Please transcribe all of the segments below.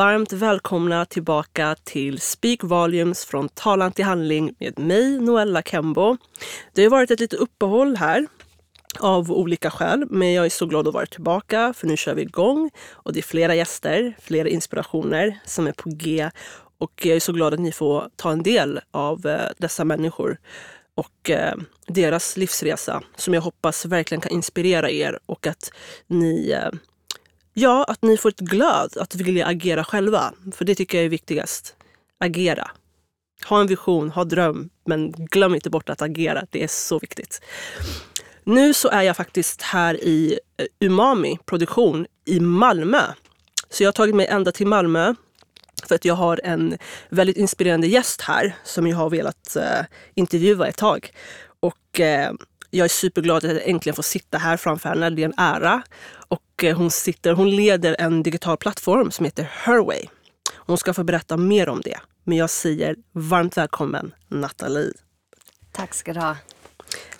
Varmt välkomna tillbaka till Speak Volumes från talan till handling med mig, Noella Kembo. Det har varit ett litet uppehåll här av olika skäl, men jag är så glad att vara tillbaka för nu kör vi igång och det är flera gäster, flera inspirationer som är på G och jag är så glad att ni får ta en del av eh, dessa människor och eh, deras livsresa som jag hoppas verkligen kan inspirera er och att ni eh, Ja, att ni får ett glöd att vilja agera själva. För det tycker jag är viktigast. Agera. Ha en vision, ha dröm, men glöm inte bort att agera. Det är så viktigt. Nu så är jag faktiskt här i eh, Umami produktion i Malmö. Så jag har tagit mig ända till Malmö för att jag har en väldigt inspirerande gäst här som jag har velat eh, intervjua ett tag. Och eh, jag är superglad att jag äntligen får sitta här framför henne. Det är en ära. Och uh, hon, sitter, hon leder en digital plattform som heter Herway. Hon ska få berätta mer om det. Men jag säger varmt välkommen Nathalie. Tack ska du ha.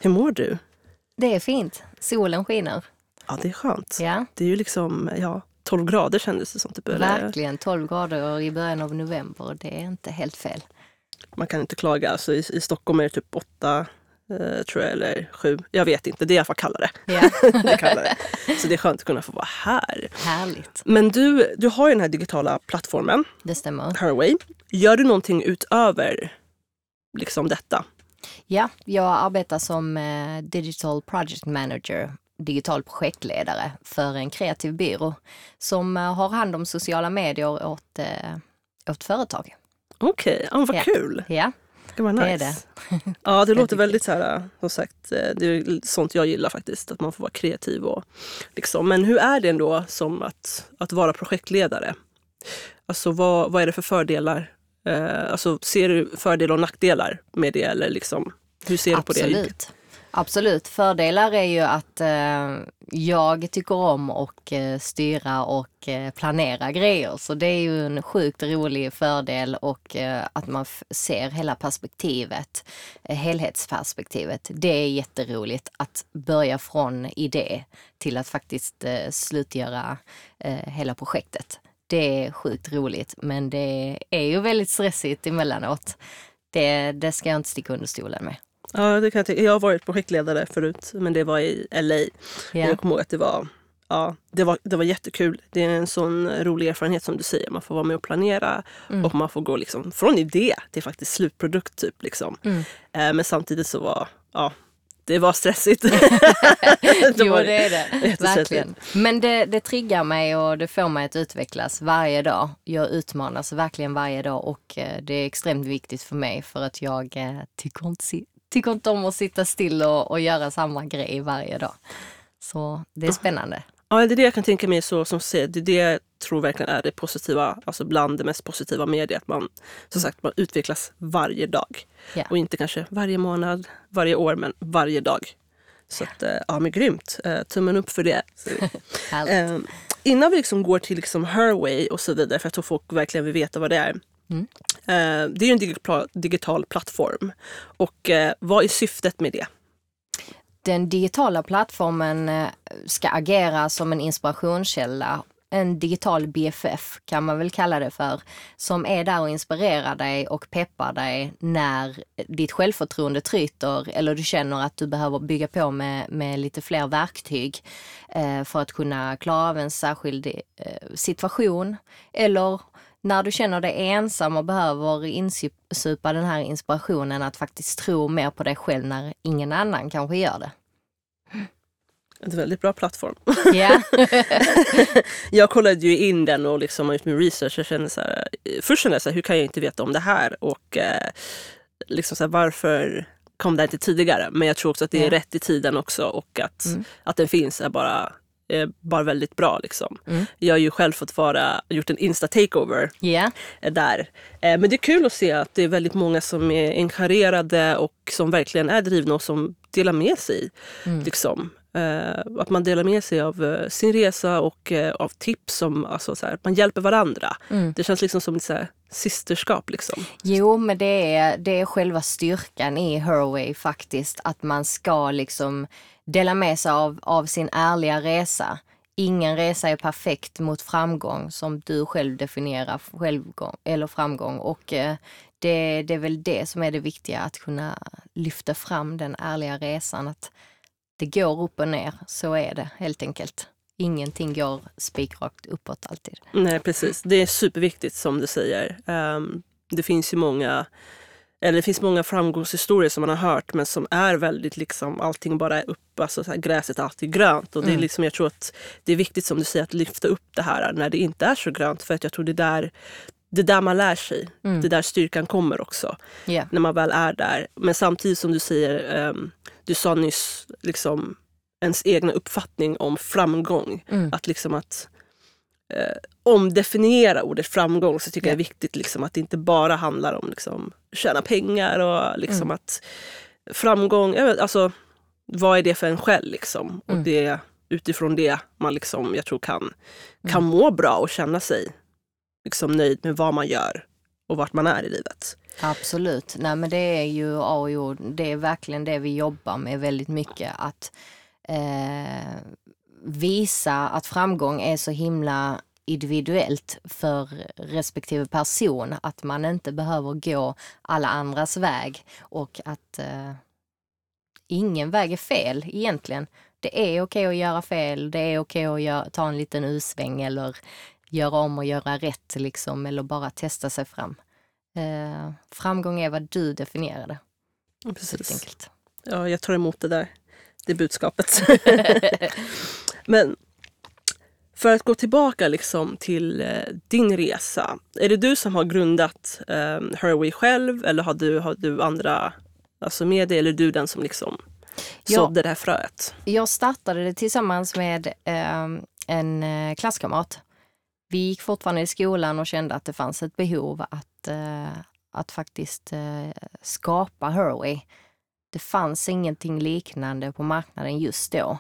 Hur mår du? Det är fint. Solen skiner. Ja, det är skönt. Ja. Det är ju liksom, ja, 12 grader kändes det som. Typ, Verkligen, 12 grader i början av november. Det är inte helt fel. Man kan inte klaga. Alltså, i, I Stockholm är det typ 8 eh, tror jag, eller 7. Jag vet inte, det är i alla fall kallare. Ja. det kallare. Så det är skönt att kunna få vara här. Härligt. Men du, du har ju den här digitala plattformen, Det stämmer. Herway. Gör du någonting utöver liksom detta? Ja, jag arbetar som eh, Digital Project Manager, digital projektledare för en kreativ byrå som eh, har hand om sociala medier åt, åt företag. Okej, okay. ja, vad Ja. kul. Ja, Det var nice. det är det. Ja, det låter Väldigt så här, som sagt, eh, det är sånt jag gillar faktiskt, att man får vara kreativ och liksom. Men hur är det ändå som att, att vara projektledare? Alltså vad, vad är det för fördelar? Eh, alltså ser du fördelar och nackdelar med det eller liksom, hur ser du på det? Absolut. Absolut. Fördelar är ju att eh, jag tycker om att eh, styra och eh, planera grejer. Så det är ju en sjukt rolig fördel och eh, att man ser hela perspektivet, eh, helhetsperspektivet. Det är jätteroligt att börja från idé till att faktiskt eh, slutgöra eh, hela projektet. Det är sjukt roligt men det är ju väldigt stressigt emellanåt. Det, det ska jag inte sticka under stolen med. Ja, det kan jag, tänka. jag har varit projektledare förut, men det var i LA. Ja. Jag kommer ihåg att det var, ja, det, var, det var jättekul. Det är en sån rolig erfarenhet som du säger. Man får vara med och planera Mm. och man får gå liksom från idé till faktiskt slutprodukt. Typ, liksom. Mm. Eh, men samtidigt så var ja, det var stressigt. jo, var det är det. Verkligen. Men det, det triggar mig och det får mig att utvecklas varje dag. Jag utmanas verkligen varje dag och eh, det är extremt viktigt för mig för att jag eh, tycker inte, tycker inte om att sitta still och, och göra samma grej varje dag. Så det är spännande. Ja, det är det jag kan tänka mig så som säger. Det är det jag tror verkligen är det positiva, alltså bland det mest positiva med det. Att man, som sagt, man utvecklas varje dag. Ja. Och inte kanske varje månad, varje år, men varje dag. Så att, eh, ja men grymt. Eh, Tummen upp för det. Härligt. Eh, innan vi liksom går till liksom Herway och så vidare, för jag tror folk verkligen vill veta vad det är. Mm. Eh, det är ju en digital, digital plattform. Och eh, vad är syftet med det? Den digitala plattformen eh, ska agera som en inspirationskälla. En digital BFF kan man väl kalla det för. Som är där och inspirerar dig och peppar dig när ditt självförtroende tryter eller du känner att du behöver bygga på med, med lite fler verktyg eh, för att kunna klara av en särskild eh, situation. Eller när du känner dig ensam och behöver insupa den här inspirationen att faktiskt tro mer på dig själv när ingen annan kanske gör det. En väldigt bra plattform. Ja, jag kollade ju in den och liksom har gjort min research. Jag kände så här, först kände jag så här, hur kan jag inte veta om det här? Och eh, liksom så här, varför kom det inte tidigare? Men jag tror också att det är Ja. rätt i tiden också och att, Mm. att den finns är bara, bara väldigt bra. Liksom. Mm. Jag har ju själv fått vara, gjort en Insta-takeover eh, där. Eh, Men det är kul att se att det är väldigt många som är engagerade och som verkligen är drivna och som delar med sig. Mm. Liksom. Eh, att man delar med sig av eh, sin resa och eh, av tips. Som, alltså, så här, man hjälper varandra. Mm. Det känns liksom som ett så här, systerskap. Liksom. Jo, men det är, det är själva styrkan i Herway faktiskt. Att man ska liksom dela med sig av, av sin ärliga resa. ingen resa är perfekt mot framgång som du själv definierar självgång, eller framgång. Och eh, det, det är väl det som är det viktiga, att kunna lyfta fram den ärliga resan. Att det går upp och ner, så är det helt enkelt. Ingenting går spikrakt uppåt alltid. Nej precis, det är superviktigt som du säger. Um, det finns ju många eller det finns många framgångshistorier som man har hört men som är väldigt liksom allting bara är upp, alltså så här, gräset är alltid grönt. Och det är mm. liksom, jag tror att det är viktigt som du säger att lyfta upp det här när det inte är så grönt för att jag tror det är där det är där man lär sig. Mm. Det är där styrkan kommer också. Yeah. När man väl är där. Men samtidigt som du säger, um, du sa nyss liksom ens egna uppfattning om framgång. Mm. Att liksom att eh, omdefiniera ordet framgång så tycker yeah. jag är viktigt liksom, att det inte bara handlar om liksom, tjäna pengar och liksom mm. att framgång, vet, alltså vad är det för en själv liksom? Och mm. det utifrån det man liksom, jag tror kan, kan mm. må bra och känna sig liksom, nöjd med vad man gör och vart man är i livet. Absolut. Nej men det är ju A och O. Det är verkligen det vi jobbar med väldigt mycket. Att eh, visa att framgång är så himla individuellt för respektive person. Att man inte behöver gå alla andras väg och att eh, ingen väg är fel egentligen. Det är okej att göra fel, det är okej att göra, ta en liten usväng eller göra om och göra rätt liksom, eller bara testa sig fram. Eh, framgång är vad du definierar det. Precis. Ja, jag tar emot det där. Det budskapet. Men för att gå tillbaka liksom till eh, din resa. Är det du som har grundat eh, Herway själv eller har du, har du andra alltså med dig? Eller är du den som liksom sådde det här fröet? Jag startade det tillsammans med eh, en klasskamrat. Vi gick fortfarande i skolan och kände att det fanns ett behov att, eh, att faktiskt eh, skapa Herway. Det fanns ingenting liknande på marknaden just då.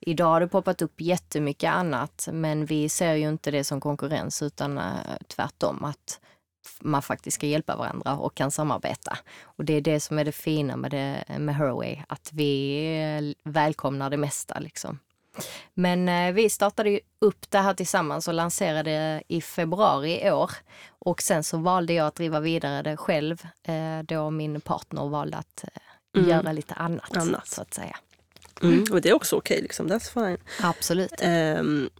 Idag har det poppat upp jättemycket annat men vi ser ju inte det som konkurrens utan eh, tvärtom att man faktiskt ska hjälpa varandra och kan samarbeta. Och det är det som är det fina med, det, med Herway, att vi eh, välkomnar det mesta. Liksom. Men eh, vi startade upp det här tillsammans och lanserade i februari i år. Och sen så valde jag att driva vidare det själv eh, då min partner valde att eh, mm. göra lite annat, annat, så att säga. Mm. Och det är också okej, okay, liksom. that's fine. Absolut. Um,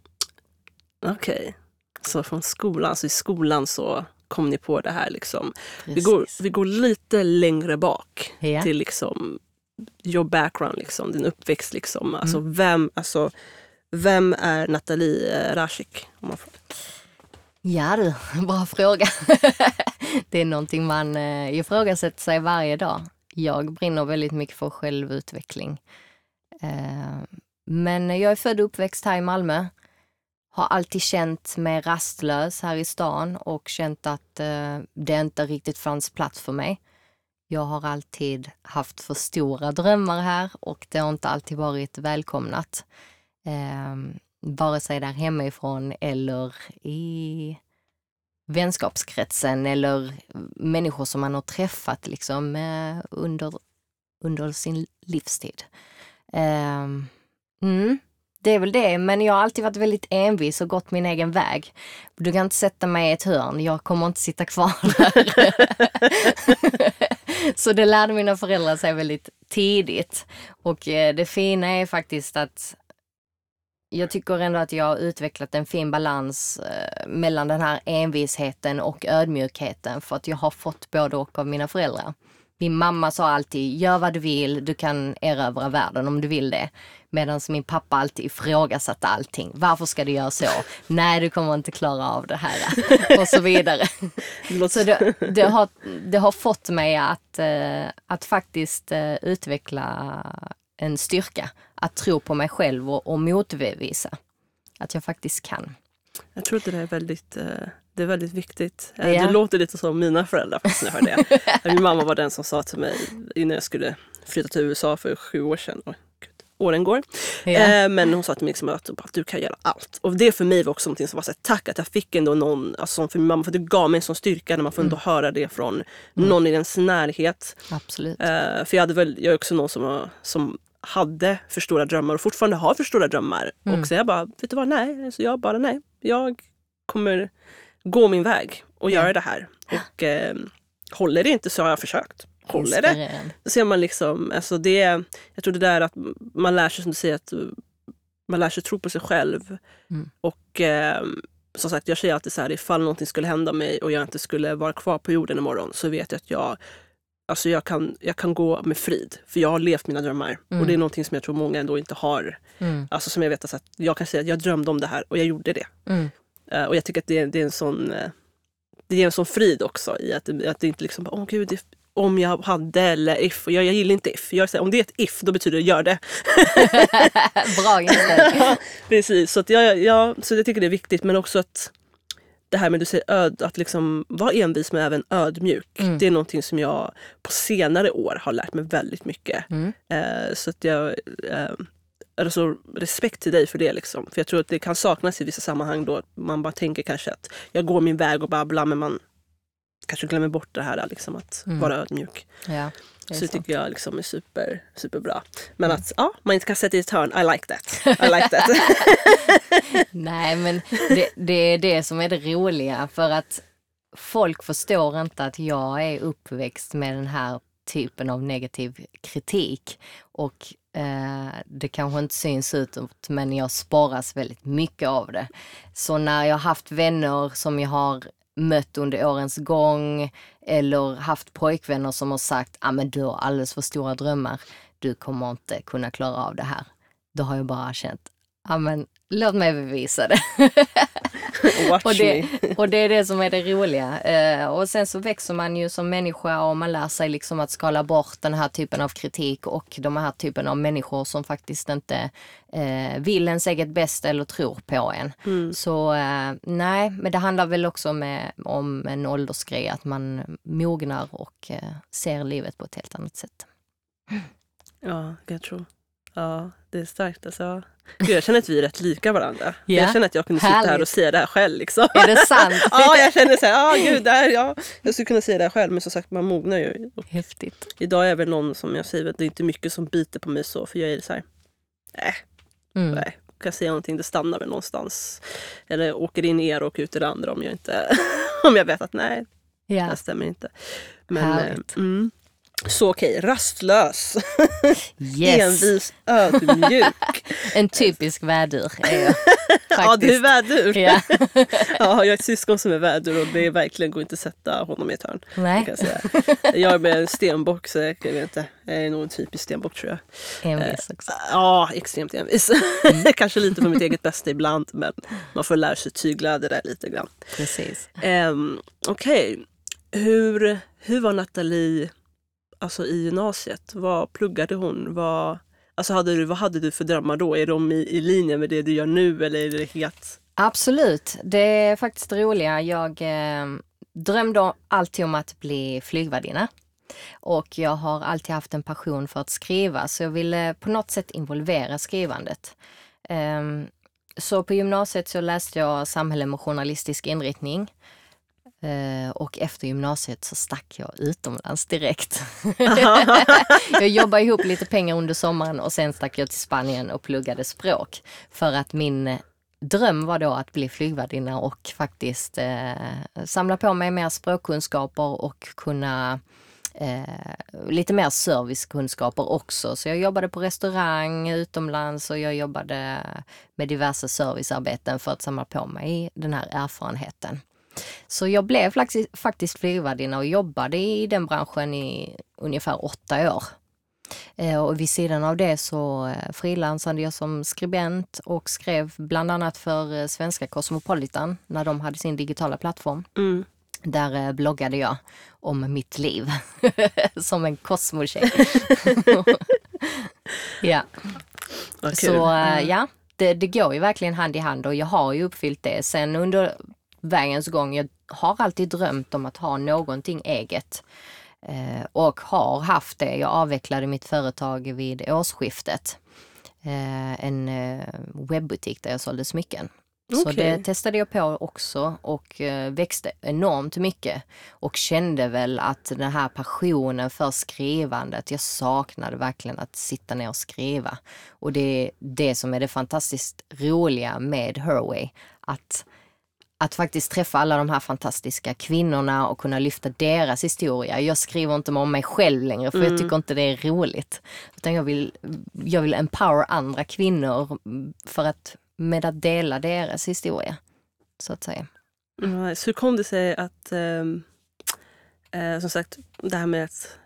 okej, okay. så från skolan, så i skolan så kom ni på det här liksom. Vi går, vi går lite längre bak yeah. till liksom your background, liksom, din uppväxt. Liksom. Alltså, mm. vem, alltså, vem är Nathalie eh, Rashik? Om man får. Ja du, bra fråga. det är någonting man eh, ifrågasätter sig varje dag. Jag brinner väldigt mycket för självutveckling. Eh, men jag är född och uppväxt här i Malmö. Har alltid känt mig rastlös här i stan och känt att eh, det inte riktigt fanns plats för mig. Jag har alltid haft för stora drömmar här och det har inte alltid varit välkomnat. Vare sig där hemifrån eller i vänskapskretsen eller människor som man har träffat liksom, eh, under, under sin livstid. Ehm, mm, det är väl det, men jag har alltid varit väldigt envis och gått min egen väg. Du kan inte sätta mig i ett hörn, jag kommer inte sitta kvar där. Så det lärde mina föräldrar sig väldigt tidigt. Och eh, det fina är faktiskt att jag tycker ändå att jag har utvecklat en fin balans eh, mellan den här envisheten och ödmjukheten för att jag har fått både och av mina föräldrar. Min mamma sa alltid, gör vad du vill, du kan erövra världen om du vill det. Medan min pappa alltid ifrågasatte allting. Varför ska du göra så? Nej, du kommer inte klara av det här. Och så vidare. så det, det, har, det har fått mig att, eh, att faktiskt eh, utveckla en styrka. Att tro på mig själv och, och motbevisa att jag faktiskt kan. Jag tror att det är väldigt eh, det är väldigt viktigt. Ja. Det låter lite som mina föräldrar fast när jag hör det. Min mamma var den som sa till mig innan jag skulle flytta till USA för sju år sedan. Oh, Gud, åren går. Ja. Eh, men hon sa till mig liksom att du kan göra allt. Och det för mig var också någonting som var så här, tack att jag fick ändå någon, alltså för min mamma, för det gav mig en sån styrka när man får ändå mm. höra det från mm. någon i ens närhet. Absolut. Eh, för jag, hade väl, jag är också någon som, som hade för stora drömmar och fortfarande har för stora drömmar. Mm. Och så jag bara, vet du vad, nej. alltså jag bara, nej. Jag kommer gå min väg och Ja. göra det här. Och eh, håller det inte så har jag försökt. Håller det, då ser man liksom, alltså det, jag tror det där att man lär sig som du säger att man lär sig tro på sig själv. Mm. Och eh, som sagt, jag säger alltid så här, ifall någonting skulle hända mig och jag inte skulle vara kvar på jorden imorgon så vet jag att jag, alltså jag, kan, jag kan gå med frid. För jag har levt mina drömmar. Mm. Och det är någonting som jag tror många ändå inte har. Mm. Alltså som jag vet att jag kan säga att jag drömde om det här och jag gjorde det. Mm. Eh, och jag tycker att det, är- det är en sån eh, det ger en sån frid också i att, att det inte liksom, åh gud, if, om jag hade eller if. Och jag, jag gillar inte if. Jag om det är ett if, då betyder det gör det. Bra inställning. Precis, så, att jag, jag, så jag tycker det är viktigt. Men också att det här med du säger öd, att liksom vara envis men även ödmjuk. Mm. Det är någonting som jag på senare år har lärt mig väldigt mycket. Mm. Eh, så att jag eh, alltså, respekt till dig för det. Liksom. För jag tror att det kan saknas i vissa sammanhang då man bara tänker kanske att jag går min väg och babblar men man kanske glömmer bort det här liksom, att Mm. vara ödmjuk. Ja, Så det tycker jag liksom är super, superbra. Men Mm. att ja, man inte kan sätta i ett hörn, I like that. I like that. Nej men det, det är det som är det roliga för att folk förstår inte att jag är uppväxt med den här typen av negativ kritik. Och eh, det kanske inte syns utåt men jag sparas väldigt mycket av det. Så när jag har haft vänner som jag har mött under årens gång eller haft pojkvänner som har sagt att ah, men du har alldeles för stora drömmar, du kommer inte kunna klara av det här. Då har jag bara känt, ja men låt mig bevisa det. Och, det och det är det som är det roliga. Eh, och sen så växer man ju som människa och man lär sig liksom att skala bort den här typen av kritik och de här typen av människor som faktiskt inte eh, vill ens eget bästa eller tror på en. Mm. Så eh, nej, men det handlar väl också med, om en åldersgrej, att man mognar och eh, ser livet på ett helt annat sätt. Ja, jag tror. Ja, det är starkt alltså. Gud, jag känner att vi är rätt lika varandra. Ja. Jag känner att jag kunde sitta här och Härligt. säga det här själv. Liksom. Är det sant? ja, jag känner så här, ja gud, det här, ja. jag skulle kunna säga det här själv. Men som sagt, man mognar ju. Häftigt. idag är jag väl någon som jag säger, det är inte mycket som biter på mig så. För jag är så här, äh, Mm. nej. Kan jag säga någonting, det stannar väl någonstans. Eller åker in i er och ut i det andra om jag inte, om jag vet att nej, det Ja. här stämmer inte. Men, Härligt. eh, mm. Så okej, rastlös, Yes. envis, ödmjuk. En typisk vädur är jag. ja, du är vädur. Ja. Ja, jag har ett syskon som är vädur och det är verkligen går inte att sätta honom i ett hörn. Nej, Kan jag, säga. jag är med en stenbock så jag, jag vet inte. Jag är nog en typisk stenbock tror jag. envis också. Ja, extremt envis. Mm. Kanske lite för mitt eget bästa ibland men man får lära sig tygla det där lite grann. Precis. Um, Okej, hur, hur var Nathalie alltså, i gymnasiet? Vad pluggade hon? Vad, alltså, hade du, vad hade du för drömmar då? Är de i, i linje med det du gör nu eller är det helt... Absolut, det är faktiskt det roliga. Jag eh, drömde alltid om att bli flygvärdinna. Och jag har alltid haft en passion för att skriva så jag ville på något sätt involvera skrivandet. Ehm, så på gymnasiet så läste jag samhälle med journalistisk inriktning. Eh, och efter gymnasiet så stack jag utomlands direkt. jag jobbade ihop lite pengar under sommaren och sen stack jag till Spanien och pluggade språk. För att min dröm var då att bli flygvärdinna och faktiskt eh, samla på mig mer språkkunskaper och kunna eh, lite mer servicekunskaper också. Så jag jobbade på restaurang utomlands och jag jobbade med diverse servicearbeten för att samla på mig den här erfarenheten. Så jag blev faktiskt- flygvärdinna och jobbade i den branschen i ungefär åtta år. Eh, Och vid sidan av det så eh, frilansade jag som skribent och skrev bland annat för eh, svenska Cosmopolitan när de hade sin digitala plattform. Mm. Där bloggade jag om mitt liv som en Cosmo-tjej. ja, så eh, ja, det, det går ju verkligen hand i hand och jag har ju uppfyllt det. Sen under vägens gång, jag har alltid drömt om att ha någonting eget. Eh, och har haft det. Jag avvecklade mitt företag vid årsskiftet. Eh, en eh, webbutik där jag sålde smycken. Så Okej. det testade jag på också och eh, växte enormt mycket. Och kände väl att den här passionen för skrivandet, jag saknade verkligen att sitta ner och skriva. Och det är det som är det fantastiskt roliga med Herway. Att, att faktiskt träffa alla de här fantastiska kvinnorna och kunna lyfta deras historia. Jag skriver inte om mig själv längre för jag tycker inte det är roligt. Utan jag vill, jag vill empower andra kvinnor för att med att dela deras historia. Så att säga. Nice. Hur kom det sig att, ehm, eh, som sagt, det här med att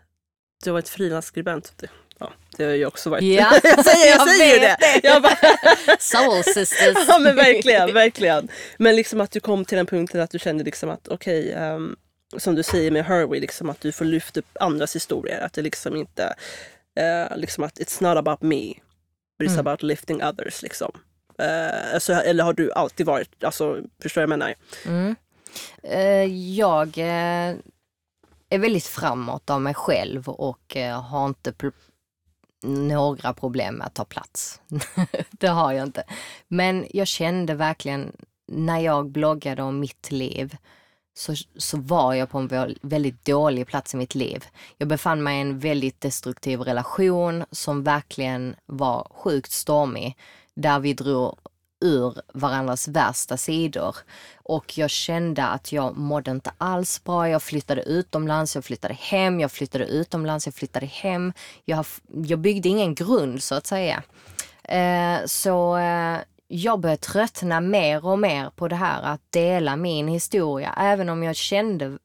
du har varit frilansskribent. Ja, det har jag också varit. Ja, jag säger, jag jag säger ju det. det. Jag bara, Soul sisters. ja men verkligen, verkligen. Men liksom att du kom till den punkten att du kände liksom att okej, ehm, som du säger med Herway, liksom att du får lyfta upp andras historier. Att det liksom inte, eh, liksom att it's not about me, but it's Mm. about lifting others. Liksom. Eh, alltså, eller har du alltid varit, alltså, förstår jag menar? Mm. Eh, Jag är väldigt framåt av mig själv och har inte några problem med att ta plats. det har jag inte. Men jag kände verkligen när jag bloggade om mitt liv så, så var jag på en väldigt dålig plats i mitt liv. Jag befann mig i en väldigt destruktiv relation som verkligen var sjukt stormig. Där vi drog ur varandras värsta sidor. Och jag kände att jag mådde inte alls bra. Jag flyttade utomlands, jag flyttade hem, jag flyttade utomlands, jag flyttade hem. Jag, jag byggde ingen grund så att säga. Eh, så eh, jag började tröttna mer och mer på det här att dela min historia. Även om jag kände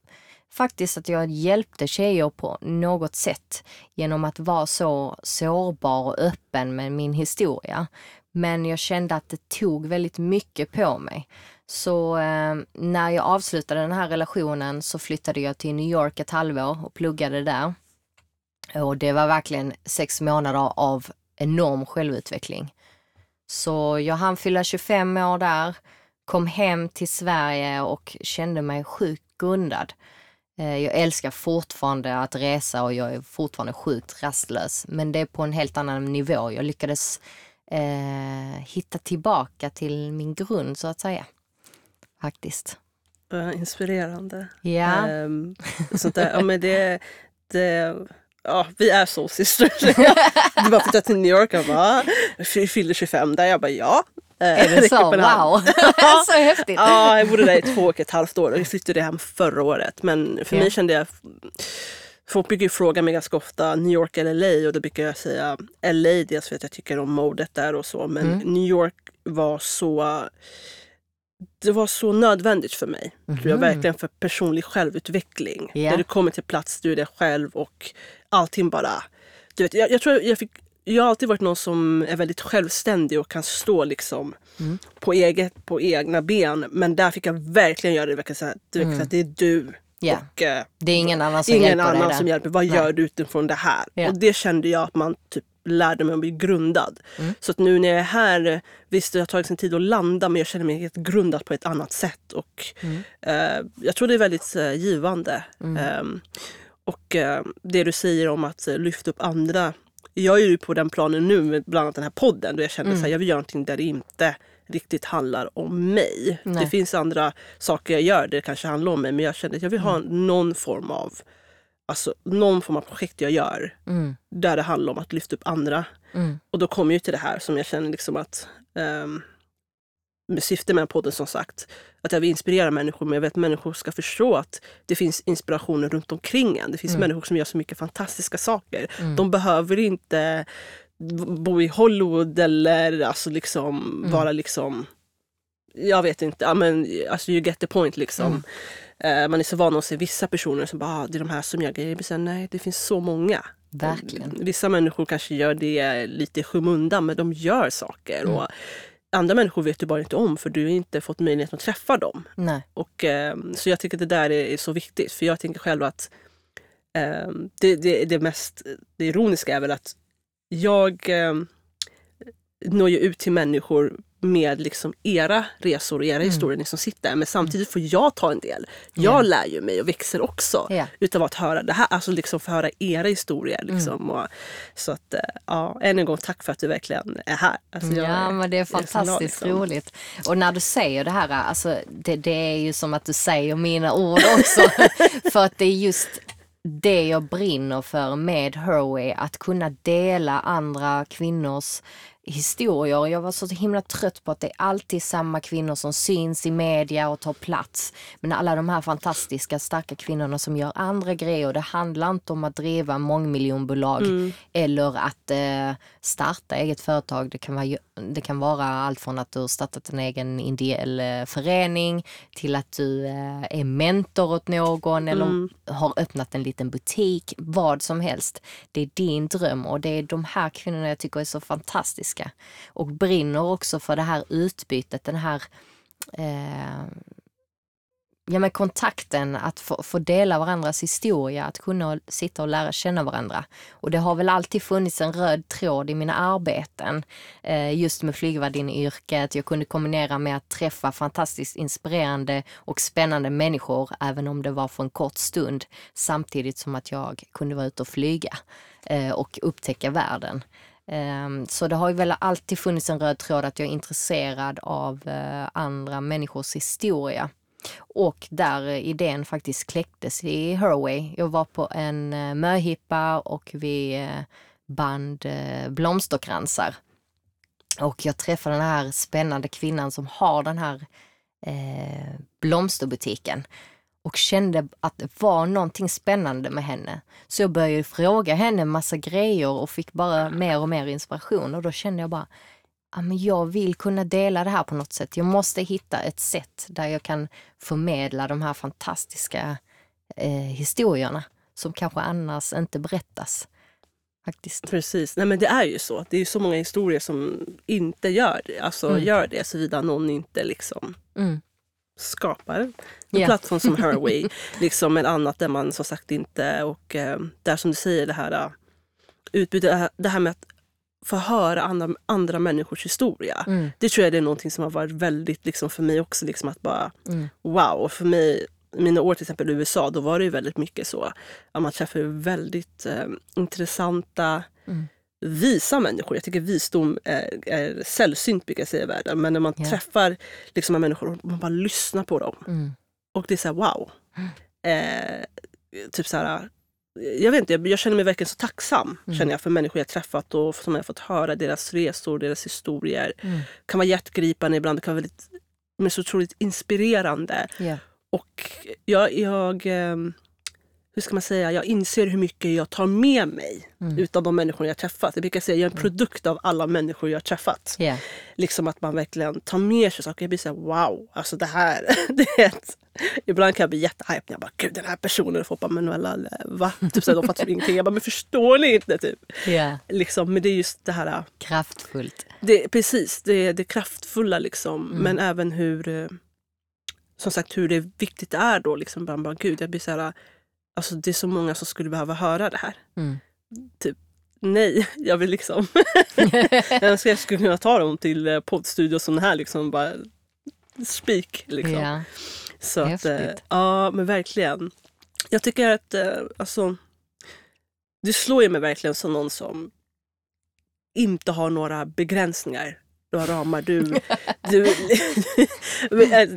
faktiskt att jag hjälpte tjejer på något sätt genom att vara så sårbar och öppen med min historia. Men jag kände att det tog väldigt mycket på mig. Så eh, när jag avslutade den här relationen så flyttade jag till New York ett halvår och pluggade där. Och det var verkligen sex månader av enorm självutveckling. Så jag hann fylla 25 år där, kom hem till Sverige och kände mig sjukt grundad. Eh, jag älskar fortfarande att resa och jag är fortfarande sjukt rastlös. Men det är på en helt annan nivå. Jag lyckades eh, hitta tillbaka till min grund så att säga. Faktiskt. Eh, inspirerande. Ja. Ehm, sånt där. Ja, men det, det, ja, vi är soul sisters. du bara flyttade till New York och bara, "Jag fyllde 25 där. Jag bara ja. Eh, Är det räcker så? Wow! så häftigt! Ja, jag bodde där i två och ett halvt år och jag flyttade hem förra året. Men för Ja. mig kände jag, folk brukar ju fråga mig ganska ofta New York eller LA och då brukar jag säga LA dels för att jag tycker om modet där och så. Men Mm. New York var så det var så nödvändigt för mig. Tror jag Mhm. verkligen för personlig självutveckling. Ja. När du kommer till plats, du är dig själv och allting bara... Du vet, jag, jag tror jag fick jag har alltid varit någon som är väldigt självständig och kan stå liksom Mm. på, eget, på egna ben. Men där fick jag verkligen göra det. verkligen så här, Du att det är du Ja. och eh, Det är ingen annan som ingen hjälper dig annan där. som hjälper. Vad Nej. gör du utifrån det här? Ja. Och det kände jag att man typ lärde mig att bli grundad. Mm. Så att nu när jag är här, visst det har tagit sin tid att landa men jag känner mig helt grundad på ett annat sätt. Och Mm. eh, Jag tror det är väldigt eh, givande. Mm. Ehm, och eh, det du säger om att eh, lyfta upp andra. Jag är ju på den planen nu med bland annat den här podden då jag känner Mm. att jag vill göra någonting där det inte riktigt handlar om mig. Nej. Det finns andra saker jag gör där det kanske handlar om mig men jag känner att jag vill ha Mm. någon form av Alltså någon form av projekt jag gör Mm. där det handlar om att lyfta upp andra. Mm. Och då kommer ju till det här som jag känner liksom att um, med syfte med podden som sagt, att jag vill inspirera människor men jag vet att människor ska förstå att det finns inspirationer runt omkring en. Det finns Mm. människor som gör så mycket fantastiska saker. Mm. De behöver inte bo i Hollywood eller alltså liksom Mm. vara liksom jag vet inte, ja, men, alltså you get the point liksom. Mm. Eh, man är så van att se vissa personer som bara, ah, det är de här som gör grejer. Men sen, nej, det finns så många. Verkligen. Vissa människor kanske gör det lite i skymundan men de gör saker. Mm. Och andra människor vet du bara inte om för du har inte fått möjlighet att träffa dem. Nej. Och, eh, så jag tycker att det där är, är så viktigt. För jag tänker själv att eh, det, det, det mest det ironiska är väl att jag, eh, når ju ut till människor med liksom era resor och era Mm. historier, ni som sitter. Men samtidigt får jag ta en del. Jag Ja. lär ju mig och växer också Ja. utav att höra det här, alltså liksom få höra era historier. Mm. Liksom. Och, så att, eh, ja, än en gång tack för att du verkligen är här. Alltså, jag Ja, men det är fantastiskt liksom. roligt. Och när du säger det här, alltså, det, det är ju som att du säger mina ord också. för att det är just det jag brinner för med Herway, att kunna dela andra kvinnors historier. Jag var så himla trött på att det är alltid samma kvinnor som syns i media och tar plats. Men alla de här fantastiska starka kvinnorna som gör andra grejer. Det handlar inte om att driva mångmiljonbolag eller att eh, starta eget företag. Det kan, vara, det kan vara allt från att du har startat en egen ideell eh, förening till att du eh, är mentor åt någon eller har öppnat en liten butik. Vad som helst. Det är din dröm och det är de här kvinnorna jag tycker är så fantastiska. Och brinner också för det här utbytet, den här eh, ja, men kontakten, att få, få dela varandras historia, att kunna sitta och lära känna varandra. Och det har väl alltid funnits en röd tråd i mina arbeten, eh, just med flygvärdinneyrket. Jag kunde kombinera med att träffa fantastiskt inspirerande och spännande människor, även om det var för en kort stund, samtidigt som att jag kunde vara ute och flyga eh, och upptäcka världen. Ehm, så det har ju väl alltid funnits en röd tråd att jag är intresserad av eh, andra människors historia. Och där idén faktiskt kläcktes i Herway. Jag var på en eh, möhippa och vi eh, band eh, blomsterkransar. Och jag träffade den här spännande kvinnan som har den här eh, blomsterbutiken och kände att det var någonting spännande med henne. Så jag började fråga henne massa grejer och fick bara mer och mer inspiration och då kände jag bara ja, men jag vill kunna dela det här på något sätt. Jag måste hitta ett sätt där jag kan förmedla de här fantastiska eh, historierna som kanske annars inte berättas. Faktiskt. Precis, nej men det är ju så. Det är ju så många historier som inte gör det. Alltså Mm. gör det såvida någon inte liksom Mm. skapar en Ja. plattform som Herway. liksom ett annat där man som sagt inte... Och eh, där som du säger det här uh, utbytet, det här med att få höra andra, andra människors historia. Mm. Det tror jag det är någonting som har varit väldigt liksom, för mig också. Liksom, att bara Mm. wow. Och för mig, mina år till exempel i USA, då var det ju väldigt mycket så. Att man träffade väldigt eh, intressanta, Mm. visa människor. Jag tycker visdom är, är sällsynt brukar jag säga i världen. Men när man Ja. träffar liksom, människor och man bara lyssnar på dem. Mm. Och det är så här, wow. Eh, typ så här, jag vet inte, jag, känner mig verkligen så tacksam känner jag, för människor jag träffat och som jag fått höra deras resor, deras historier. Mm. kan vara hjärtgripande ibland, det kan vara väldigt, men så otroligt inspirerande. Ja. Och jag, jag, ehm, hur ska man säga, jag inser hur mycket jag tar med mig Mm. utav de människor jag träffat. Jag brukar säga jag är en produkt av alla människor jag träffat. Ja. Liksom att man verkligen tar med sig saker. Jag blir så här, wow, alltså det här, det är ett, Ibland kan jag bli jättehype när jag bara, gud den här personen, och folk bara, men Manuela, va? Typ så här, de fattar ingenting. Jag bara, men förstår ni inte? Typ. ja. Liksom, men det är just det här, Kraftfullt. det, precis, det, det kraftfulla liksom. Mm. Men även hur, eh, som sagt, hur det viktigt är då. Liksom, bara, bara, gud, jag blir så här, alltså det är så många som skulle behöva höra det här. Mm. Nej, jag vill liksom... jag önskar jag skulle kunna ta dem till eh, poddstudio som den här, liksom bara speak. Liksom. Ja. Så att, eh, Häftigt. ja, men verkligen. Jag tycker att, eh, alltså, du slår ju mig verkligen som någon som inte har några begränsningar, några ramar. Du, du,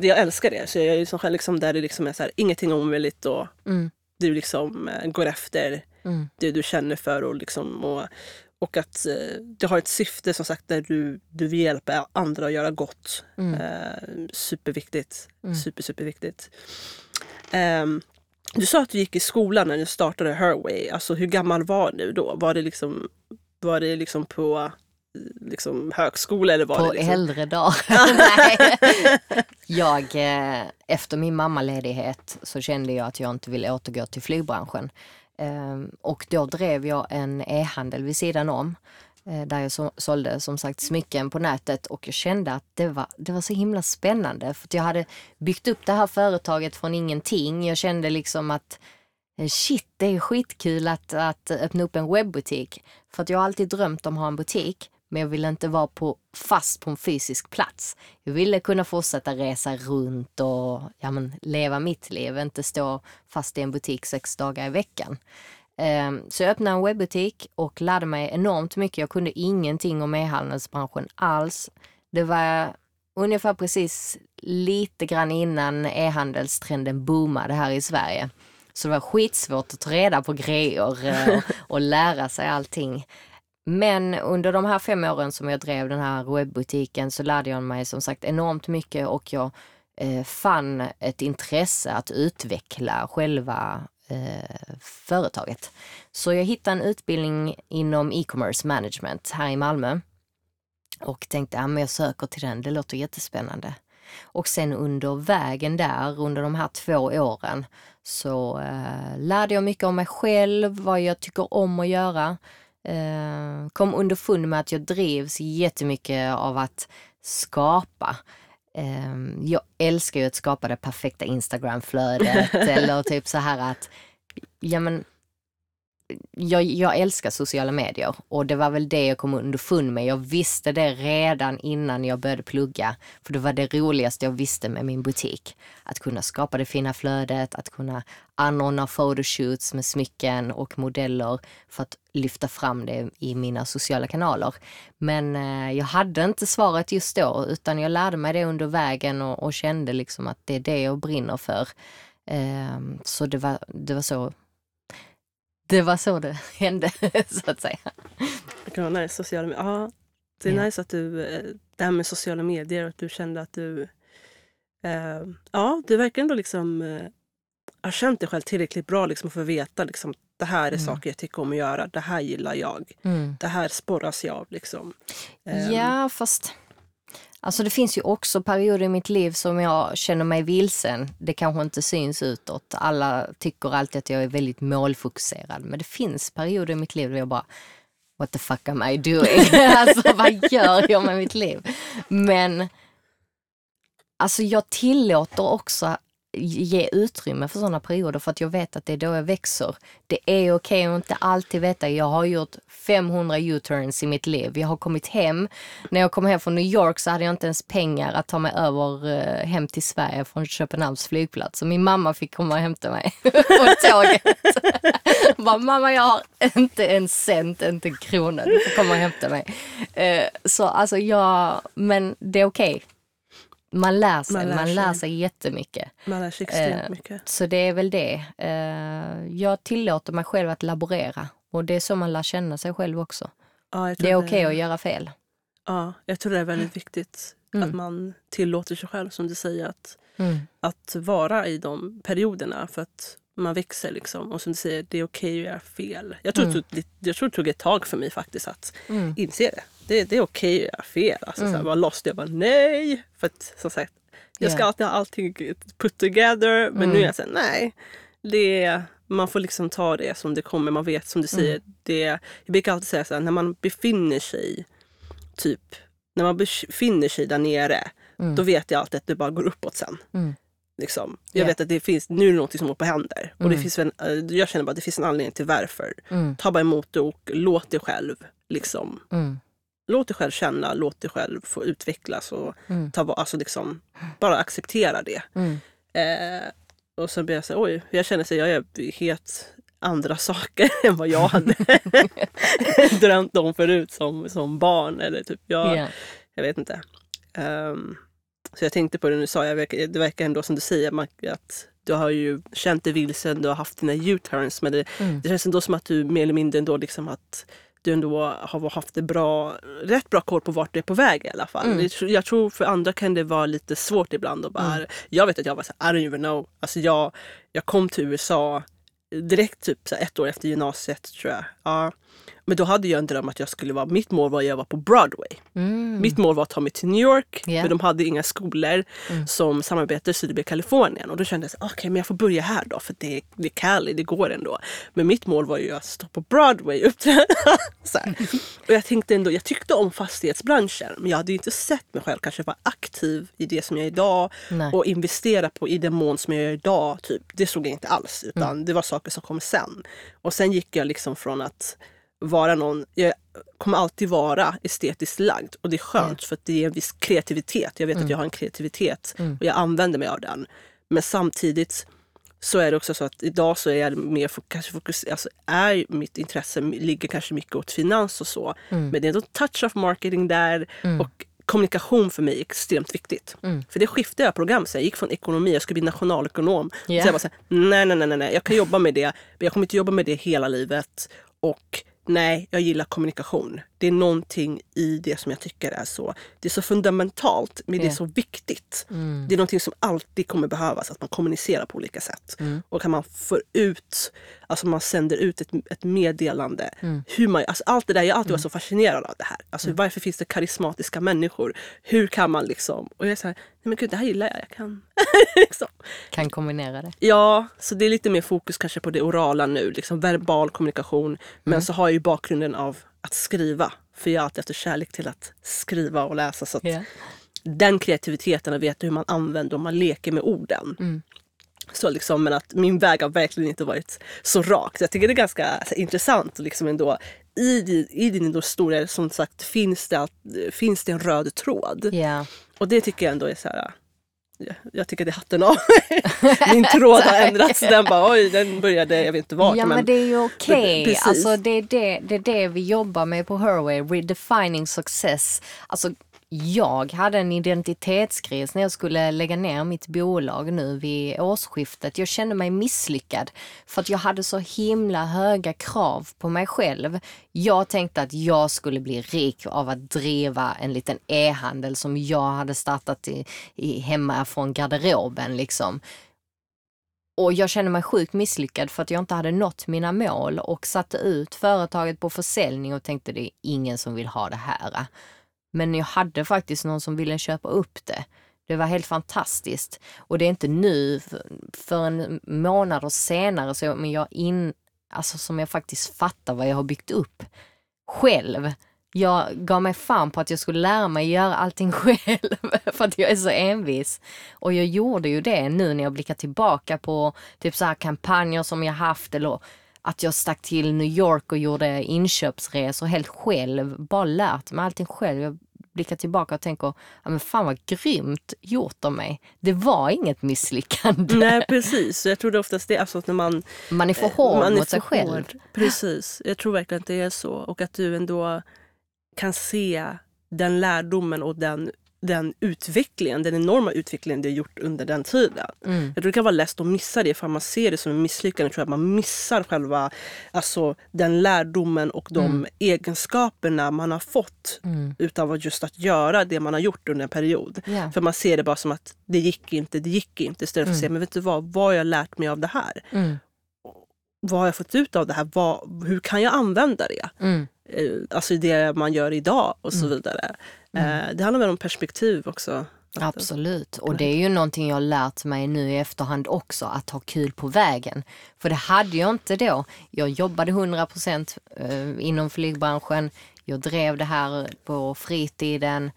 jag älskar det. Så jag är som själv liksom där det liksom är så här, ingenting omöjligt och Mm. Du liksom eh, går efter Mm. det du känner för och, liksom, och, och att eh, du har ett syfte som sagt där du, du vill hjälpa andra att göra gott. Mm. Eh, superviktigt. Mm. Super, superviktigt. Ehm, du sa att du gick i skolan när du startade Herway. Alltså hur gammal var du då? Var det liksom, var det liksom på eh, liksom högskola eller var På det liksom... äldre dag. Nej. Jag, eh, efter min mammaledighet så kände jag att jag inte ville återgå till flygbranschen. Ehm, Och då drev jag en e-handel vid sidan om. eh, Där jag så, sålde som sagt smycken på nätet och jag kände att det var, det var så himla spännande. För jag hade byggt upp det här företaget från ingenting. Jag kände liksom att eh, shit, det är skitkul att, att öppna upp en webbutik. För att jag har alltid drömt om att ha en butik. Men jag ville inte vara på, fast på en fysisk plats. Jag ville kunna fortsätta resa runt och ja, men, leva mitt liv, inte stå fast i en butik sex dagar i veckan. Ehm, så jag öppnade en webbutik och lärde mig enormt mycket. Jag kunde ingenting om e-handelsbranschen alls. Det var ungefär precis lite grann innan e-handelstrenden boomade här i Sverige. Så det var skitsvårt att ta reda på grejer eh, och, och lära sig allting. Men under de här fem åren som jag drev den här webbutiken så lärde jag mig som sagt enormt mycket och jag eh, fann ett intresse att utveckla själva eh, företaget. Så jag hittade en utbildning inom e-commerce management här i Malmö och tänkte att ja, jag söker till den, det låter jättespännande. Och sen under vägen där, under de här två åren, så eh, lärde jag mycket om mig själv, vad jag tycker om att göra. Eh, kom underfund med att jag drivs jättemycket av att skapa. Eh, jag älskar ju att skapa det perfekta Instagramflödet eller typ så här att, ja men jag, jag, älskar sociala medier och det var väl det jag kom underfund med. Jag visste det redan innan jag började plugga. För det var det roligaste jag visste med min butik. Att kunna skapa det fina flödet, att kunna anordna photoshoots med smycken och modeller för att lyfta fram det i mina sociala kanaler. Men eh, jag hade inte svaret just då utan jag lärde mig det under vägen och, och kände liksom att det är det jag brinner för. Eh, så det var, det var så det var så det hände, så att säga. Ja, nice, sociala medier. Ja, det är ja. nice att du, eh, det här med sociala medier, att du kände att du... Eh, ja, du verkar ändå liksom eh, ha känt dig själv tillräckligt bra liksom, för att veta liksom, det här är mm. saker jag tycker om att göra. Det här gillar jag. Mm. Det här sporras jag av. Liksom. Eh, ja, fast Alltså det finns ju också perioder i mitt liv som jag känner mig vilsen. Det kanske inte syns utåt. Alla tycker alltid att jag är väldigt målfokuserad. Men det finns perioder i mitt liv där jag bara What the fuck am I doing? alltså vad gör jag med mitt liv? Men alltså jag tillåter också ge utrymme för sådana perioder för att jag vet att det är då jag växer. Det är okej okay att inte alltid veta. Jag har gjort 500 U-turns i mitt liv. Jag har kommit hem. När jag kom hem från New York så hade jag inte ens pengar att ta mig över eh, hem till Sverige från Köpenhamns flygplats. Så min mamma fick komma och hämta mig på tåget. Bara, mamma jag har inte en cent, inte en krona. Du får komma och hämta mig. Eh, så alltså jag, men det är okej. Okay man lär sig, man lär, man lär sig. sig jättemycket. Man lär sig extremt eh, mycket. Så det är väl det. Eh, jag tillåter mig själv att laborera och det är så man lär känna sig själv också. Ja, det är okej okay att göra fel. Ja, jag tror det är väldigt viktigt mm. att man tillåter sig själv, som du säger, att, mm. att vara i de perioderna. För att man växer liksom. Och som du säger, det är okej okay att göra fel. Jag tror, mm. det, jag tror det tog ett tag för mig faktiskt att mm. inse det det, det är okej okay att göra fel. Alltså, mm. så här, var lost. Jag bara nej. För att som sagt, jag ska yeah. alltid ha allting put together. Men mm. nu är jag såhär, nej. Det, man får liksom ta det som det kommer. Man vet som du mm. säger. Det, jag brukar alltid säga så här, när man befinner sig typ när man befinner sig där nere, mm. då vet jag alltid att det bara går uppåt sen. Mm. Liksom. Jag yeah. vet att det finns, nu är det något som håller på händer. Och det mm. finns en, eh, jag känner bara att det finns en anledning till varför. Mm. Ta bara emot det och låt det själv liksom, mm låt dig själv känna, låt dig själv få utvecklas och mm. ta, alltså liksom, bara acceptera det. Mm. Eh, och så blir jag så oj, jag känner att jag är helt andra saker än vad jag hade drömt om förut som, som barn. Eller typ, jag, yeah. jag vet inte. Um, så jag tänkte på det nu sa jag, det verkar ändå som du säger att du har ju känt dig vilsen, du har haft dina U-turns men det, mm. det känns ändå som att du mer eller mindre ändå liksom att du ändå har haft det bra, rätt bra koll på vart du är på väg i alla fall. Mm. Jag tror för andra kan det vara lite svårt ibland. Och bara, mm. Jag vet att jag var så I don't even know. Alltså jag, jag kom till USA direkt typ så ett år efter gymnasiet tror jag. Ja. Men då hade jag en dröm att jag skulle vara, mitt mål var att jag var på Broadway. Mm. Mitt mål var att ta mig till New York, yeah. men de hade inga skolor mm. som samarbetade det blev Kalifornien. Och då kände jag okej okay, men jag får börja här då för det, det är Cali, det går ändå. Men mitt mål var ju att stå på Broadway uppträda. och jag tänkte ändå, jag tyckte om fastighetsbranschen men jag hade ju inte sett mig själv kanske vara aktiv i det som jag är idag Nej. och investera på i den mån som jag gör idag. Typ. Det såg jag inte alls utan mm. det var saker som kom sen. Och sen gick jag liksom från att vara någon, jag kommer alltid vara estetiskt lagd och det är skönt för att det ger en viss kreativitet. Jag vet Mm. att jag har en kreativitet och jag använder mig av den. Men samtidigt så är det också så att idag så är jag mer kanske fokus, alltså är mitt intresse ligger kanske mycket åt finans och så. Mm. Men det är ändå touch of marketing där och kommunikation för mig är extremt viktigt. Mm. För det skiftade jag program. Så jag gick från ekonomi, jag skulle bli nationalekonom. Ja. Så jag bara så här, nej, nej, nej, nej, jag kan jobba med det. Men jag kommer inte jobba med det hela livet. Och nej, jag gillar kommunikation. Det är någonting i det som jag tycker är så, det är så fundamentalt, men det är så viktigt. Mm. Det är någonting som alltid kommer behövas, att man kommunicerar på olika sätt. Och kan man få ut, alltså man sänder ut ett, ett meddelande. Hur man, alltså allt det där, jag har alltid varit så fascinerad av det här. Alltså varför finns det karismatiska människor? Hur kan man liksom, och jag är så här, nej men gud det här gillar jag, jag kan. liksom. Kan kombinera det. Ja, så det är lite mer fokus kanske på det orala nu, liksom verbal kommunikation. Men så har jag ju bakgrunden av att skriva. För jag har alltid haft en kärlek till att skriva och läsa. Så att Ja. den kreativiteten och veta hur man använder och man leker med orden. Så liksom, men att min väg har verkligen inte varit så rak. Så jag tycker det är ganska så, intressant. Liksom ändå, i, din, I din historia som sagt finns det, att- finns det en röd tråd. Ja. Och det tycker jag ändå är så här... jag- tycker det är hatten av. Min tråd har ändrats. Den bara, oj, den började, jag vet inte vart. Ja men det är ju okej. Precis. Alltså det är det, det är det vi jobbar med på Herway, redefining success. Alltså jag hade en identitetskris när jag skulle lägga ner mitt bolag nu vid årsskiftet. Jag kände mig misslyckad för att jag hade så himla höga krav på mig själv. Jag tänkte att jag skulle bli rik av att driva en liten e-handel som jag hade startat i, i hemma från garderoben liksom. Och jag kände mig sjukt misslyckad för att jag inte hade nått mina mål och satte ut företaget på försäljning och tänkte det är ingen som vill ha det här. Men jag hade faktiskt någon som ville köpa upp det. Det var helt fantastiskt. Och det är inte nu, för- en månad senare, så jag, men jag in, alltså som jag faktiskt fattar vad jag har byggt upp själv. Jag gav mig fan på att jag skulle lära mig göra allting själv för att jag är så envis. Och jag gjorde ju det nu när jag blickar tillbaka på typ så här kampanjer som jag haft eller att jag stack till New York och gjorde inköpsresor helt själv. Bara lärt mig allting själv. Jag blickar tillbaka och tänker, ja men fan vad grymt gjort av mig. Det var inget misslyckande. Nej precis, jag tror det oftast det, alltså att när man Man är för hård man är mot sig själv. hård. Precis, jag tror verkligen att det är så. Och att du ändå kan se den lärdomen och den, den utvecklingen, den enorma utvecklingen du har gjort under den tiden. Mm. Jag tror det kan vara lätt att missa det för man ser det som en misslyckande. Jag tror att man missar själva alltså, den lärdomen och de egenskaperna man har fått Mm. utav just att göra det man har gjort under en period. Ja. För man ser det bara som att det gick inte, det gick inte. Istället för att säga, men vet du vad, vad har jag lärt mig av det här? Mm. Vad har jag fått ut av det här? Vad, hur kan jag använda det? Mm. Eh, Alltså det man gör idag och så vidare. Eh, Det handlar väl om perspektiv också. Absolut, och det är ju någonting jag har lärt mig nu i efterhand också, att ha kul på vägen. För det hade jag inte då. Jag jobbade 100% eh, inom flygbranschen, jag drev det här på fritiden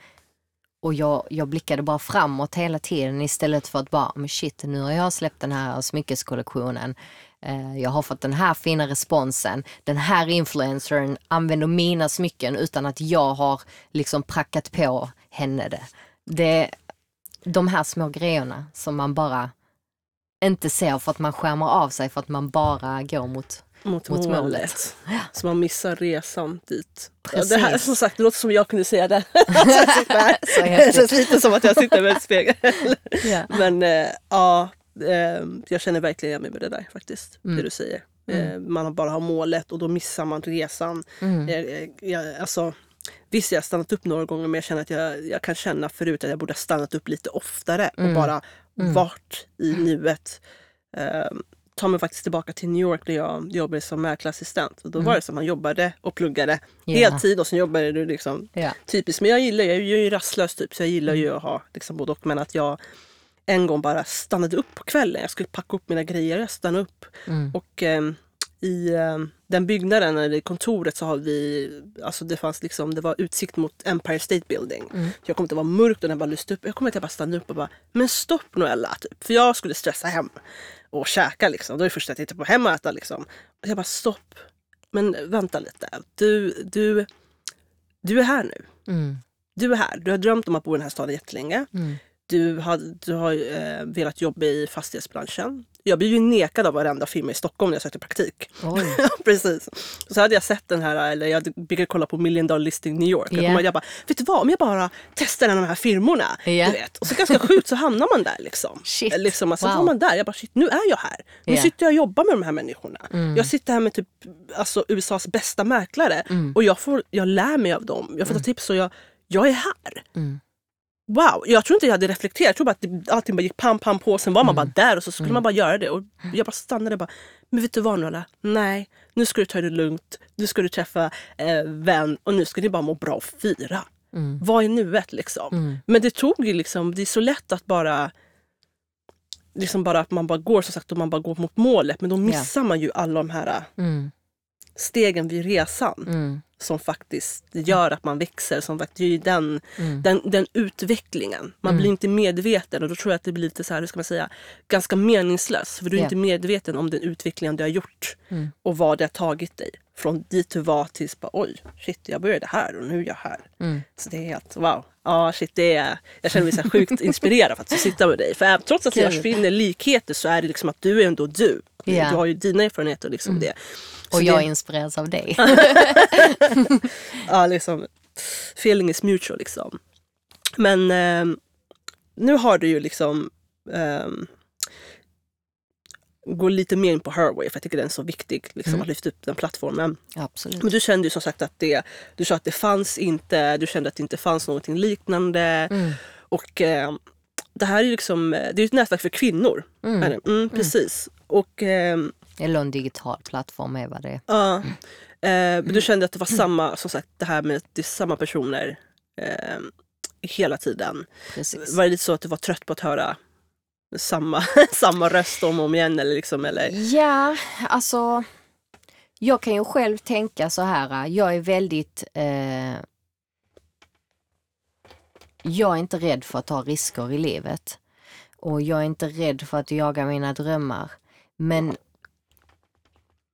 och jag, jag blickade bara framåt hela tiden istället för att bara, men shit, nu har jag släppt den här smyckeskollektionen. Eh, Jag har fått den här fina responsen. Den här influencern använder mina smycken utan att jag har liksom prackat på henne det. Det de här små grejerna som man bara inte ser för att man skärmar av sig för att man bara går mot... mot, Mot målet. målet. Så man missar resan dit. Ja, det här, som sagt, det låter som jag kunde säga det. Det känns lite som att jag sitter med en spegel. Ja. Men eh, ja, jag känner verkligen igen mig med det där faktiskt. Det du säger. Eh, man bara har målet och då missar man resan. Mm. Jag, jag, jag, alltså, visst, jag har stannat upp några gånger men jag känner att jag, jag kan känna förut att jag borde ha stannat upp lite oftare och bara varit i nuet. Eh, tar mig faktiskt tillbaka till New York där jag jobbade som mäklarassistent. Och då var det som att man jobbade och pluggade Ja. heltid och sen jobbade du liksom Ja. typiskt. Men jag gillar jag är ju rastlös typ så jag gillar ju att ha liksom både och. Men att jag en gång bara stannade upp på kvällen. Jag skulle packa upp mina grejer. Jag stannade upp. Mm. Och ehm, i ehm, den byggnaden, eller i kontoret, så har vi... Alltså det fanns liksom, det var utsikt mot Empire State Building. Mm. Jag kommer att det var mörkt och den bara lyste upp. Jag kommer att jag bara stannade upp och bara, men stopp Noella! Typ. För jag skulle stressa hem och käka liksom. Då är det första jag tittar på hem och äta liksom. Och jag bara, stopp! men vänta lite. Du, du, du är här nu. Mm. Du är här. Du har drömt om att bo i den här staden jättelänge. Mm. Du har, du har eh, velat jobba i fastighetsbranschen. Jag blev ju nekad av varenda firma i Stockholm när jag sökte praktik. Precis. Så hade jag sett den här, eller jag brukade kolla på Million Dollar Listing New York. Ja. Och jag bara, vet du vad, om jag bara testar en av de här firmorna. Ja. Du vet. Och så ganska sjukt så hamnar man där liksom. Shit. liksom alltså, Wow. Så var man där, jag bara shit, nu är jag här. Nu Ja. sitter jag och jobbar med de här människorna. Mm. Jag sitter här med typ alltså, USAs bästa mäklare och jag, får, jag lär mig av dem. Jag får ta tips och jag, jag är här. Mm. Wow, jag tror inte jag hade reflekterat. Jag tror bara att det, allting bara gick pam pam på. Sen var man Mm. bara där och så skulle man bara göra det. Och jag bara stannade och bara, men vet du vad Nola? Nej, nu ska du ta det lugnt. Nu ska du träffa eh, vän och nu ska ni bara må bra och fira. Mm. Vad är nuet liksom? Mm. Men det tog ju liksom, det är så lätt att bara Liksom bara att man bara går som sagt och man bara går mot målet men då missar man ju alla de här Mm. Stegen vid resan Mm. som faktiskt gör att man växer. Som faktiskt, det är ju den, Mm. den, den utvecklingen. Man blir inte medveten och då tror jag att det blir lite så här, hur ska man säga, ganska meningslöst. För du är Ja. inte medveten om den utvecklingen du har gjort Mm. och vad det har tagit dig. Från dit du var tills bara oj, shit jag började här och nu är jag här. Mm. Så det är helt wow. Ja, shit, det är, jag känner mig så sjukt inspirerad för att sitta med dig. För trots att jag finner likheter så är det liksom att du är ändå du. Ja. Du har ju dina erfarenheter och liksom det. Och jag det, inspireras av dig. ja, liksom, feeling is mutual liksom. Men ehm, nu har du ju liksom um, gå lite mer in på Herway för jag tycker den är så viktig liksom, Mm. att lyfta upp den plattformen. Absolut. Men du kände ju som sagt att det, du sa att det fanns inte, du kände att det inte fanns någonting liknande. Mm. Och eh, det här är ju liksom, det är ett nätverk för kvinnor. Mm. Det? Mm, precis. Och ehm, Eller en digital plattform är vad det är. ja, eh, men du kände att det var samma, som sagt det här med att det är samma personer eh, hela tiden. Precis. Var det lite så att du var trött på att höra samma, samma röst om och om igen? Eller liksom, eller? Ja, alltså. Jag kan ju själv tänka så här. Jag är väldigt... Eh, jag är inte rädd för att ta risker i livet. Och jag är inte rädd för att jaga mina drömmar. Men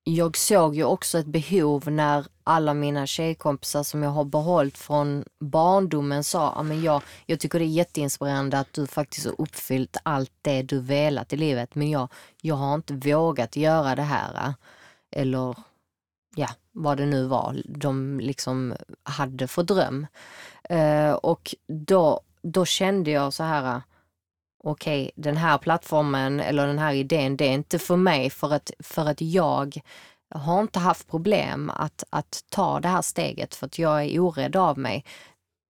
jag såg ju också ett behov när alla mina tjejkompisar som jag har behållit från barndomen sa att men jag, jag tycker det är jätteinspirerande att du faktiskt har uppfyllt allt det du velat i livet men jag, jag har inte vågat göra det här. Eller ja, vad det nu var de liksom hade för dröm. Eh, och då, då kände jag så här okej, den här plattformen eller den här idén, det är inte för mig för att, för att jag har inte haft problem att, att ta det här steget för att jag är orädd av mig.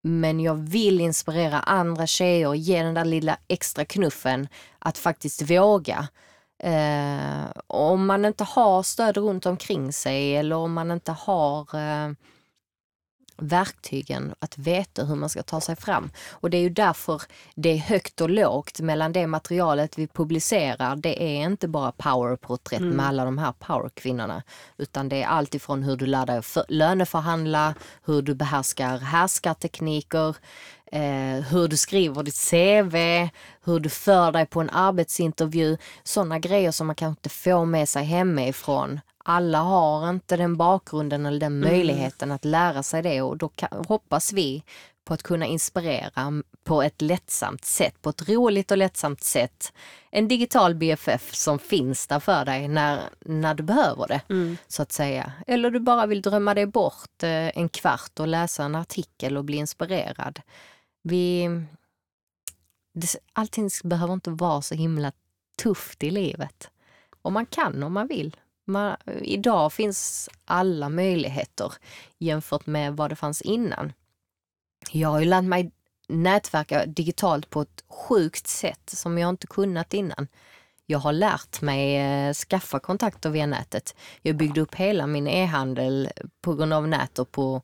Men jag vill inspirera andra tjejer och ge den där lilla extra knuffen att faktiskt våga. Eh, om man inte har stöd runt omkring sig eller om man inte har eh, verktygen att veta hur man ska ta sig fram. Och det är ju därför det är högt och lågt mellan det materialet vi publicerar. Det är inte bara powerporträtt med alla de här powerkvinnorna. Utan det är allt ifrån hur du lär dig för, löneförhandla, hur du behärskar härskartekniker, eh, hur du skriver ditt CV, hur du för dig på en arbetsintervju. Sådana grejer som man kanske inte får med sig hemifrån. Alla har inte den bakgrunden eller den möjligheten att lära sig det och då kan, hoppas vi på att kunna inspirera på ett lättsamt sätt, på ett roligt och lättsamt sätt. En digital BFF som finns där för dig när, när du behöver det, så att säga. Eller du bara vill drömma dig bort eh, en kvart och läsa en artikel och bli inspirerad. Vi, allting behöver inte vara så himla tufft i livet. Och man kan om man vill. Man, idag finns alla möjligheter jämfört med vad det fanns innan. Jag har ju lärt mig nätverka digitalt på ett sjukt sätt som jag inte kunnat innan. Jag har lärt mig eh, skaffa kontakter via nätet. Jag byggde upp hela min e-handel på grund av nät och på,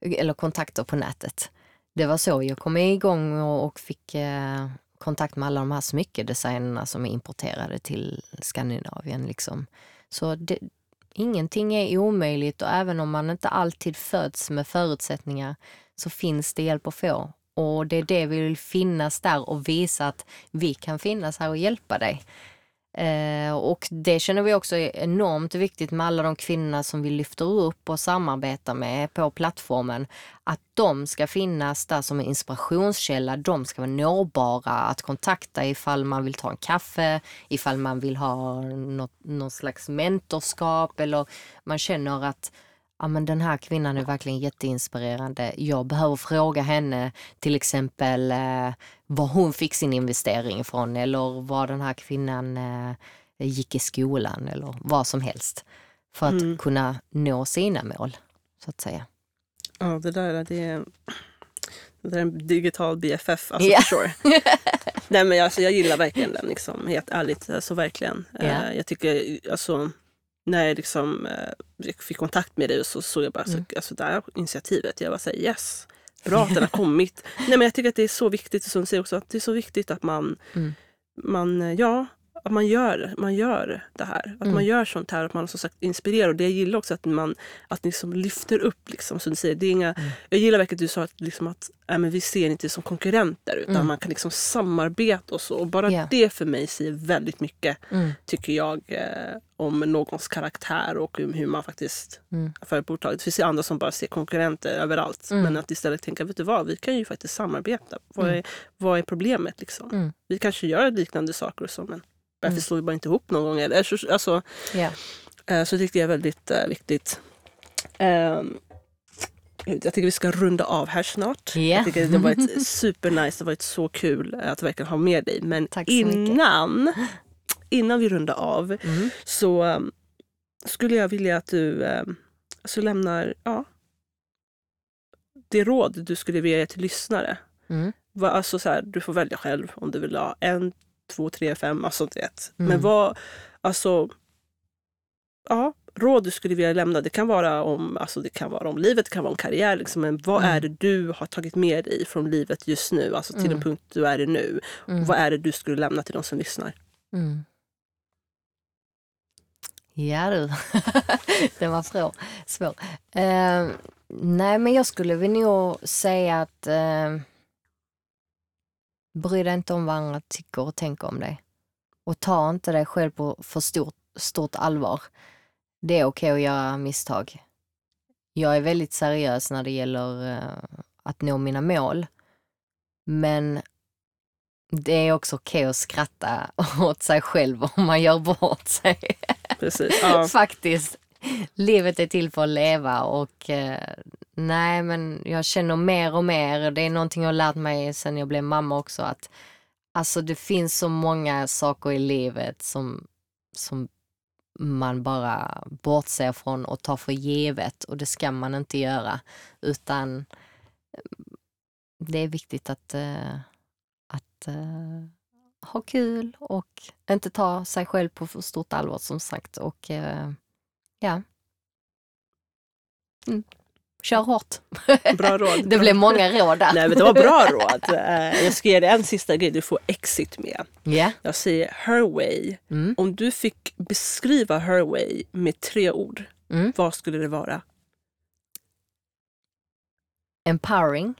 eller kontakter på nätet. Det var så jag kom igång och, fick eh, kontakt med alla de här smyckedesignerna som är importerade till Skandinavien. Liksom. Så det, ingenting är omöjligt och även om man inte alltid föds med förutsättningar så finns det hjälp att få. Och det är det vi vill finnas där och visa att vi kan finnas här och hjälpa dig. Eh, och det känner vi också är enormt viktigt med alla de kvinnorna som vi lyfter upp och samarbetar med på plattformen. Att de ska finnas där som en inspirationskälla, de ska vara nåbara att kontakta ifall man vill ta en kaffe, ifall man vill ha något, någon slags mentorskap eller man känner att ja, men den här kvinnan är verkligen jätteinspirerande. Jag behöver fråga henne till exempel eh, var hon fick sin investering ifrån eller var den här kvinnan eh, gick i skolan eller vad som helst. För att Mm. kunna nå sina mål, så att säga. Ja, det där det är, det där är en digital BFF, alltså Ja. for sure. Nej, men alltså, jag gillar verkligen den, liksom, helt ärligt. Alltså, verkligen. Eh, jag tycker, alltså, när jag liksom, eh, fick kontakt med dig så såg jag bara Mm. så, alltså, det här initiativet. Jag var såhär yes, bra att den har kommit. Nej, men jag tycker att det är så viktigt, som du säger också, att det är så viktigt att man, Mm. man eh, ja, att man gör, man gör det här. Att Mm. man gör sånt här, att man som sagt inspirerar. Och det jag gillar också att man att liksom lyfter upp, liksom, som du säger. Det är inga, Mm. Jag gillar verkligen att du sa att, liksom att äh, men vi ser inte som konkurrenter utan Mm. man kan liksom samarbeta och så. Och bara Ja. det för mig säger väldigt mycket, Mm. tycker jag, eh, om någons karaktär och om hur man faktiskt Mm. för bolaget. Det finns ju andra som bara ser konkurrenter överallt. Mm. Men att istället tänka, vet du vad, vi kan ju faktiskt samarbeta. Vad är, Mm. vad är problemet liksom? Vi kanske gör liknande saker och så, men varför Mm. slår vi bara inte ihop någon gång? Eller, så- alltså, eh, så tycker jag är väldigt eh, viktigt. Ehm, jag tycker vi ska runda av här snart. Ja. Jag tycker det har varit supernice, det har varit så kul att verkligen ha med dig. Men mycket. innan, innan vi rundar av Mm. så um, skulle jag vilja att du um, så lämnar ja, det råd du skulle vilja ge till lyssnare. Mm. Alltså så här, du får välja själv om du vill ha en, två, tre, fem, alltså du vet. Mm. Men vad, alltså, ja, råd du skulle vilja lämna, det kan vara om, alltså det kan vara om livet, det kan vara om karriär, liksom, men vad Mm. är det du har tagit med dig från livet just nu, alltså till Mm. den punkt du är i nu. Mm. Vad är det du skulle lämna till de som lyssnar? Mm. Ja du, den var svår. svår. Eh, nej men jag skulle väl nog säga att eh, bry dig inte om vad andra tycker och tänker om dig. Och ta inte dig själv på för stort, stort allvar. Det är okej att göra misstag. Jag är väldigt seriös när det gäller eh, att nå mina mål. Men det är också okej att skratta åt sig själv om man gör bort sig. Precis. Ja. Faktiskt. Livet är till för att leva och eh, nej men jag känner mer och mer, det är någonting jag har lärt mig sen jag blev mamma också att alltså det finns så många saker i livet som, som man bara bortser från och tar för givet och det ska man inte göra utan eh, det är viktigt att, eh, att eh, ha kul och inte ta sig själv på för stort allvar som sagt och eh, ja. Mm. Kör hårt. Bra råd. Det blev många råd där. Nej men det var bra råd. Eh, Jag ska ge dig en sista grej du får exit med. Ja. Jag säger her way. Mm. Om du fick beskriva her way med tre ord, Mm. vad skulle det vara? Empowering.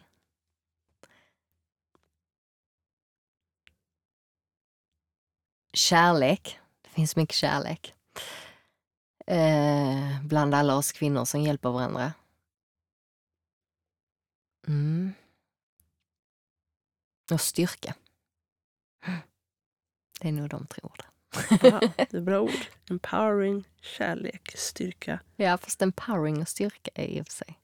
Kärlek. Det finns mycket kärlek. Eh, bland alla oss kvinnor som hjälper varandra. Mm. Och styrka. Det är nog de tre orden. Bra, det är bra ord. Empowering, kärlek, styrka. Ja, fast empowering och styrka är i och för sig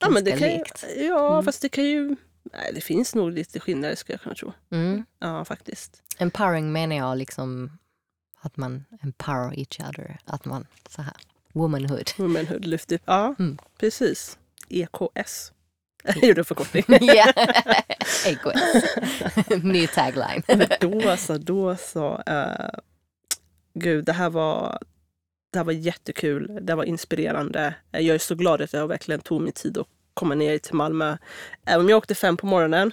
Ja, men det kan ju, likt. ja Mm. fast det kan ju... Nej, det finns nog lite skillnader skulle jag kunna tro. Mm. Ja, faktiskt. Empowering menar jag liksom att man empower each other. Att man så här, womanhood. Womanhood lyft upp. Ja, Mm. precis. EKS. Jag gjorde en förkortning. Ja, EKS. Ny tagline. Men då så, då så. Uh, gud, det här var det här var jättekul. Det var inspirerande. Jag är så glad att jag verkligen tog mig tid att komma ner till Malmö. Även om jag åkte fem på morgonen.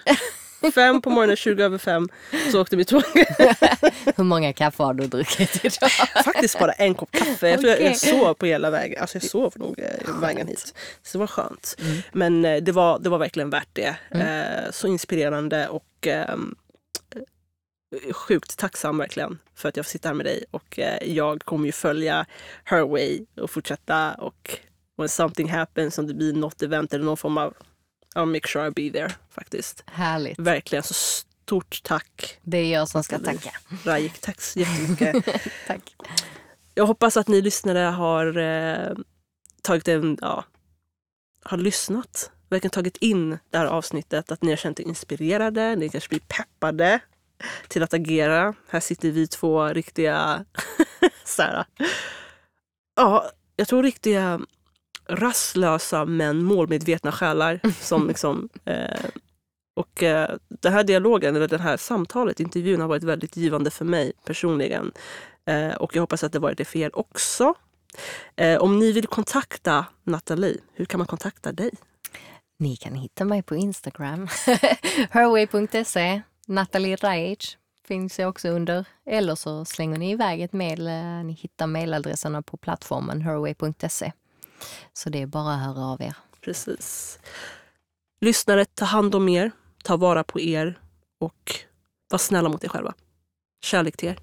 Fem på morgonen, 20 över fem, så åkte vi tåg. Hur många kaffe har du druckit idag? Faktiskt bara en kopp kaffe. Jag tror jag, jag Okej. sov på hela vägen. Alltså jag sov nog eh, vägen hit. Så det var skönt. Mm. Men eh, det var, det var verkligen värt det. Eh, så inspirerande och ehm, sjukt tacksam verkligen för att jag får sitta här med dig och jag kommer ju följa her way och fortsätta och when something happens, om det blir något event eller någon form av I'll make sure I'll be there faktiskt. Härligt. Verkligen så stort tack. Det är jag som ska tacka. Rajik, tack så jättemycket. Tack. Jag hoppas att ni lyssnare har eh, tagit en, ja, har lyssnat, verkligen tagit in det här avsnittet, att ni har känt er inspirerade, ni kanske blir peppade till att agera. Här sitter vi två riktiga, så här, ja, jag tror riktiga rastlösa men målmedvetna själar som liksom eh, och eh, den här dialogen, eller det här samtalet, intervjun har varit väldigt givande för mig personligen. Eh, och jag hoppas att det varit det för er också. Eh, om ni vill kontakta Nathalie, hur kan man kontakta dig? Ni kan hitta mig på Instagram. herway.se. Nathalie Rajic finns jag också under. Eller så slänger ni iväg ett mejl. Eh, Ni hittar mejladresserna på plattformen herway.se. Så det är bara att höra av er. Precis. Lyssnare, ta hand om er, ta vara på er och var snälla mot er själva. Kärlek till er.